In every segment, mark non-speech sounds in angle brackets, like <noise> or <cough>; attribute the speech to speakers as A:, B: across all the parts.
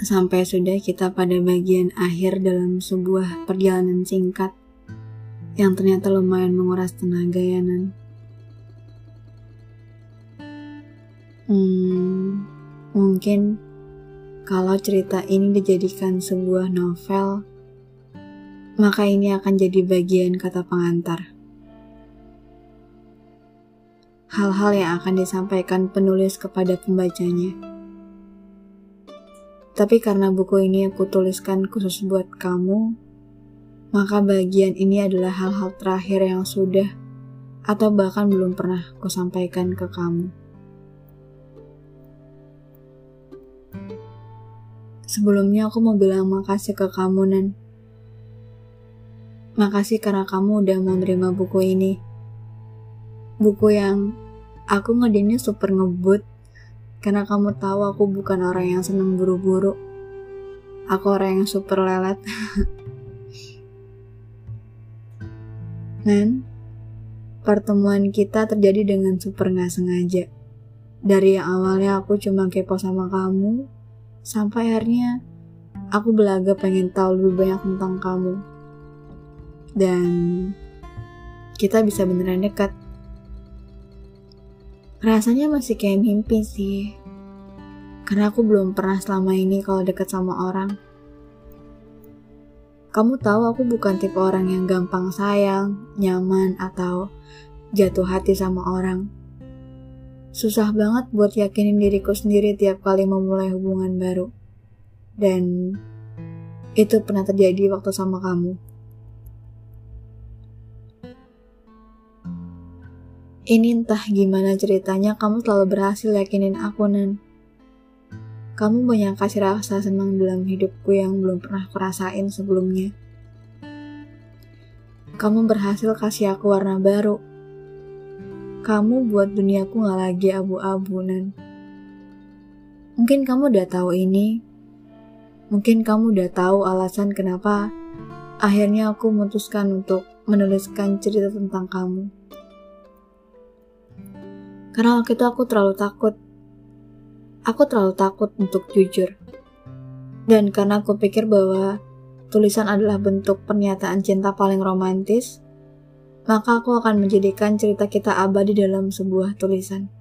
A: Sampai sudah kita pada bagian akhir dalam sebuah perjalanan singkat yang ternyata lumayan menguras tenaga ya Nan. Hmm, mungkin kalau cerita ini dijadikan sebuah novel, maka ini akan jadi bagian kata pengantar. Hal-hal yang akan disampaikan penulis kepada pembacanya. Tapi karena buku ini aku tuliskan khusus buat kamu, maka bagian ini adalah hal-hal terakhir yang sudah atau bahkan belum pernah aku sampaikan ke kamu. Sebelumnya aku mau bilang makasih ke kamu, Nan. Makasih karena kamu udah mau nerima buku ini. Buku yang aku ngedinnya super ngebut karena kamu tahu aku bukan orang yang seneng buru-buru. Aku orang yang super lelet. <laughs> Dan pertemuan kita terjadi dengan super gak sengaja. Dari yang awalnya aku cuma kepo sama kamu, sampai akhirnya aku belaga pengen tahu lebih banyak tentang kamu. Dan kita bisa beneran dekat. Rasanya masih kayak mimpi sih. Karena aku belum pernah selama ini kalau deket sama orang. Kamu tahu aku bukan tipe orang yang gampang sayang, nyaman, atau jatuh hati sama orang. Susah banget buat yakinin diriku sendiri tiap kali memulai hubungan baru. Dan itu pernah terjadi waktu sama kamu. Ini entah gimana ceritanya kamu selalu berhasil yakinin aku, Nan. Kamu banyak kasih rasa senang dalam hidupku yang belum pernah kurasain sebelumnya. Kamu berhasil kasih aku warna baru. Kamu buat duniaku gak lagi abu-abu, Nan. Mungkin kamu udah tahu ini. Mungkin kamu udah tahu alasan kenapa akhirnya aku memutuskan untuk menuliskan cerita tentang kamu. Karena waktu itu aku terlalu takut. Aku terlalu takut untuk jujur. Dan karena aku pikir bahwa tulisan adalah bentuk pernyataan cinta paling romantis, maka aku akan menjadikan cerita kita abadi dalam sebuah tulisan.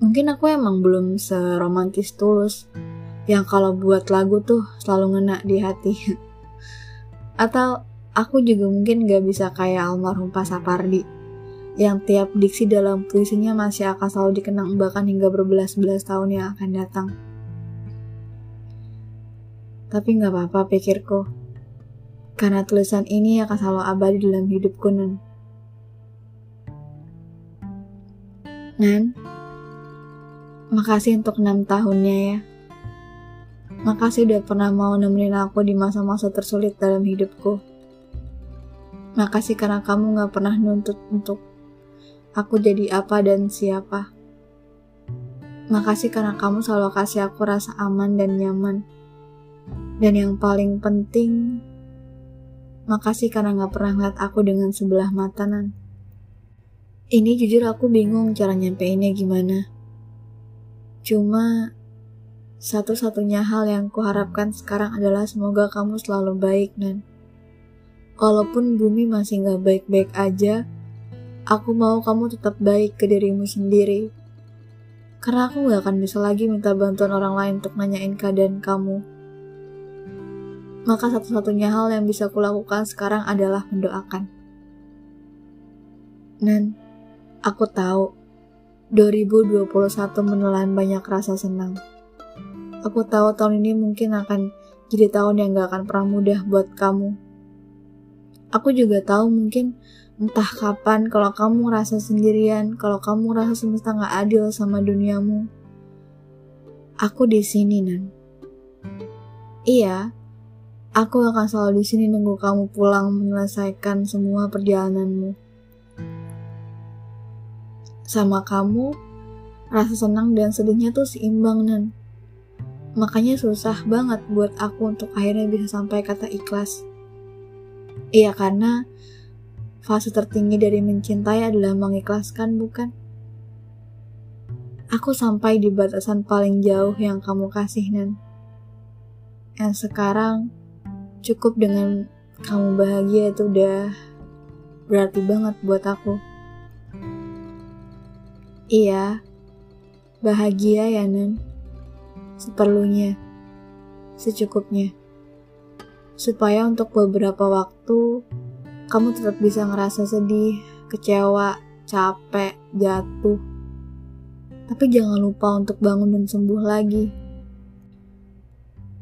A: Mungkin aku emang belum seromantis tulus, yang kalau buat lagu tuh selalu ngena di hati. <laughs> Atau aku juga mungkin gak bisa kayak almarhum Pak Sapardi, yang tiap diksi dalam puisinya masih akan selalu dikenang bahkan hingga berbelas-belas tahun yang akan datang. Tapi nggak apa-apa pikirku, karena tulisan ini akan selalu abadi dalam hidupku, Nan. Nan, makasih untuk enam tahunnya ya. Makasih udah pernah mau nemenin aku di masa-masa tersulit dalam hidupku. Makasih karena kamu gak pernah nuntut untuk aku jadi apa dan siapa. Makasih karena kamu selalu kasih aku rasa aman dan nyaman. Dan yang paling penting, makasih karena gak pernah ngeliat aku dengan sebelah matanan. Ini jujur aku bingung cara nyampeinnya gimana. Cuma, satu-satunya hal yang kuharapkan sekarang adalah semoga kamu selalu baik, Nan. Walaupun bumi masih gak baik-baik aja, Aku mau kamu tetap baik ke dirimu sendiri. Karena aku gak akan bisa lagi minta bantuan orang lain untuk nanyain keadaan kamu. Maka satu-satunya hal yang bisa kulakukan sekarang adalah mendoakan. Nan, aku tahu 2021 menelan banyak rasa senang. Aku tahu tahun ini mungkin akan jadi tahun yang gak akan pernah mudah buat kamu. Aku juga tahu mungkin Entah kapan kalau kamu rasa sendirian, kalau kamu rasa semesta gak adil sama duniamu. Aku di sini, Nan. Iya, aku akan selalu di sini nunggu kamu pulang menyelesaikan semua perjalananmu. Sama kamu, rasa senang dan sedihnya tuh seimbang, Nan. Makanya susah banget buat aku untuk akhirnya bisa sampai kata ikhlas. Iya karena Fase tertinggi dari mencintai adalah mengikhlaskan, bukan? Aku sampai di batasan paling jauh yang kamu kasih, Nan. yang sekarang cukup dengan kamu bahagia itu udah berarti banget buat aku. Iya, bahagia ya Nan. Seperlunya, secukupnya. Supaya untuk beberapa waktu kamu tetap bisa ngerasa sedih, kecewa, capek, jatuh. Tapi jangan lupa untuk bangun dan sembuh lagi.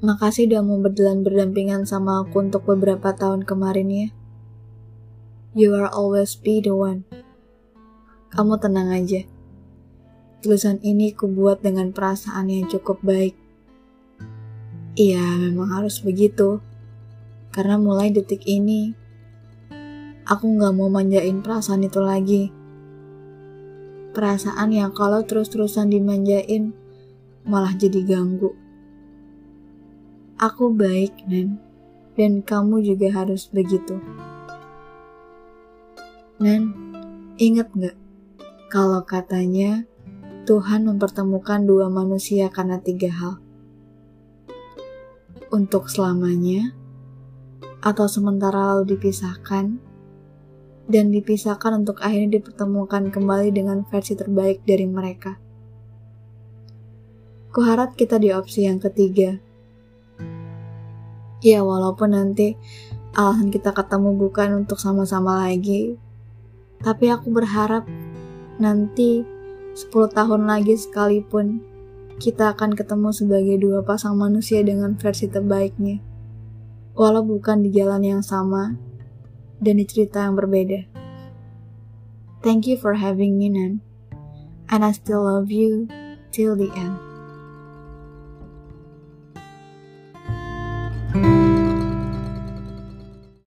A: Makasih udah mau berjalan berdampingan sama aku untuk beberapa tahun kemarin ya. You are always be the one. Kamu tenang aja. Tulisan ini kubuat dengan perasaan yang cukup baik. Iya, memang harus begitu. Karena mulai detik ini, aku gak mau manjain perasaan itu lagi. Perasaan yang kalau terus-terusan dimanjain, malah jadi ganggu. Aku baik, Nen. Dan kamu juga harus begitu. Nen, inget gak? Kalau katanya Tuhan mempertemukan dua manusia karena tiga hal. Untuk selamanya, atau sementara lalu dipisahkan, dan dipisahkan untuk akhirnya dipertemukan kembali dengan versi terbaik dari mereka. Kuharap kita di opsi yang ketiga, Ya walaupun nanti alasan kita ketemu bukan untuk sama-sama lagi, tapi aku berharap nanti 10 tahun lagi sekalipun kita akan ketemu sebagai dua pasang manusia dengan versi terbaiknya. Walau bukan di jalan yang sama dan di cerita yang berbeda. Thank you for having me, Nan. And I still love you till the end.